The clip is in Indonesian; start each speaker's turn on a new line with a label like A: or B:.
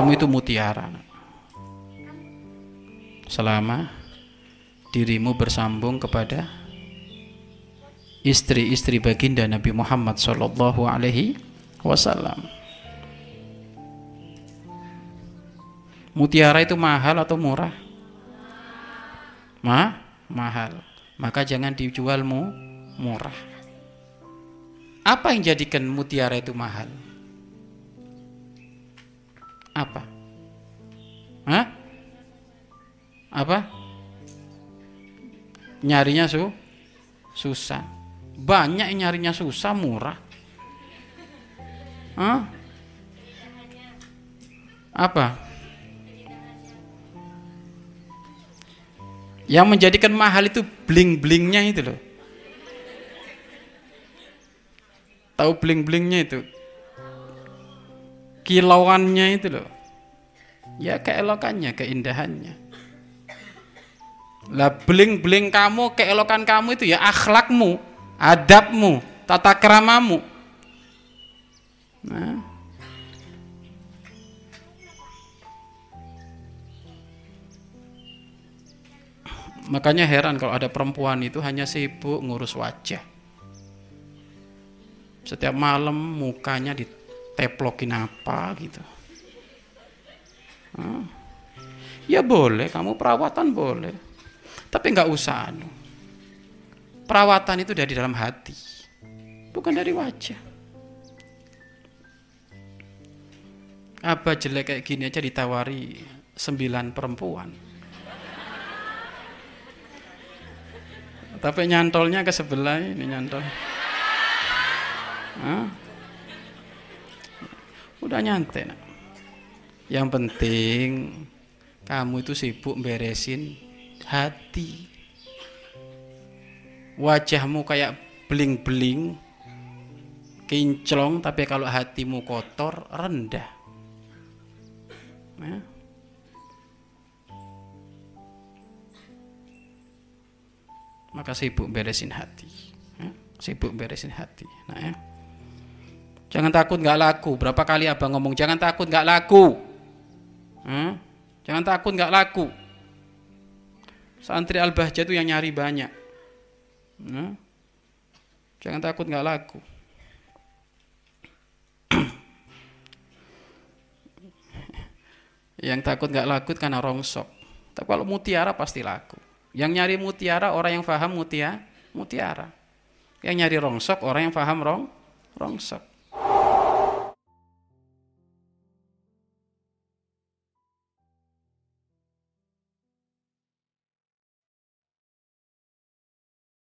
A: kamu itu mutiara. Selama dirimu bersambung kepada istri-istri baginda Nabi Muhammad Shallallahu Alaihi Wasallam. Mutiara itu mahal atau murah? Ma, mahal. Maka jangan dijualmu murah. Apa yang jadikan mutiara itu mahal? Apa? Hah? Apa? Nyarinya su susah. Banyak yang nyarinya susah, murah. Hah? Apa? Yang menjadikan mahal itu bling-blingnya itu loh. Tahu bling-blingnya itu? Kilauannya itu loh. Ya keelokannya, keindahannya. Lah bling-bling kamu, keelokan kamu itu ya akhlakmu, adabmu, tata keramamu. Nah, Makanya heran kalau ada perempuan itu hanya sibuk ngurus wajah. Setiap malam mukanya diteplokin apa gitu. Ya boleh, kamu perawatan boleh. Tapi nggak usah anu. Perawatan itu dari dalam hati. Bukan dari wajah. Apa jelek kayak gini aja ditawari sembilan perempuan. Tapi nyantolnya ke sebelah ini nyantol. Hah? Udah nyantai. Nak. Yang penting kamu itu sibuk beresin hati. Wajahmu kayak beling-beling, kinclong, tapi kalau hatimu kotor, rendah. Ya. maka sibuk beresin hati ya. sibuk beresin hati nah ya jangan takut nggak laku berapa kali abang ngomong jangan takut nggak laku ya. jangan takut nggak laku santri al bahja itu yang nyari banyak ya. jangan takut nggak laku yang takut nggak laku karena rongsok tapi kalau mutiara pasti laku yang nyari mutiara orang yang faham mutia, mutiara. Yang nyari rongsok orang yang faham rong, rongsok.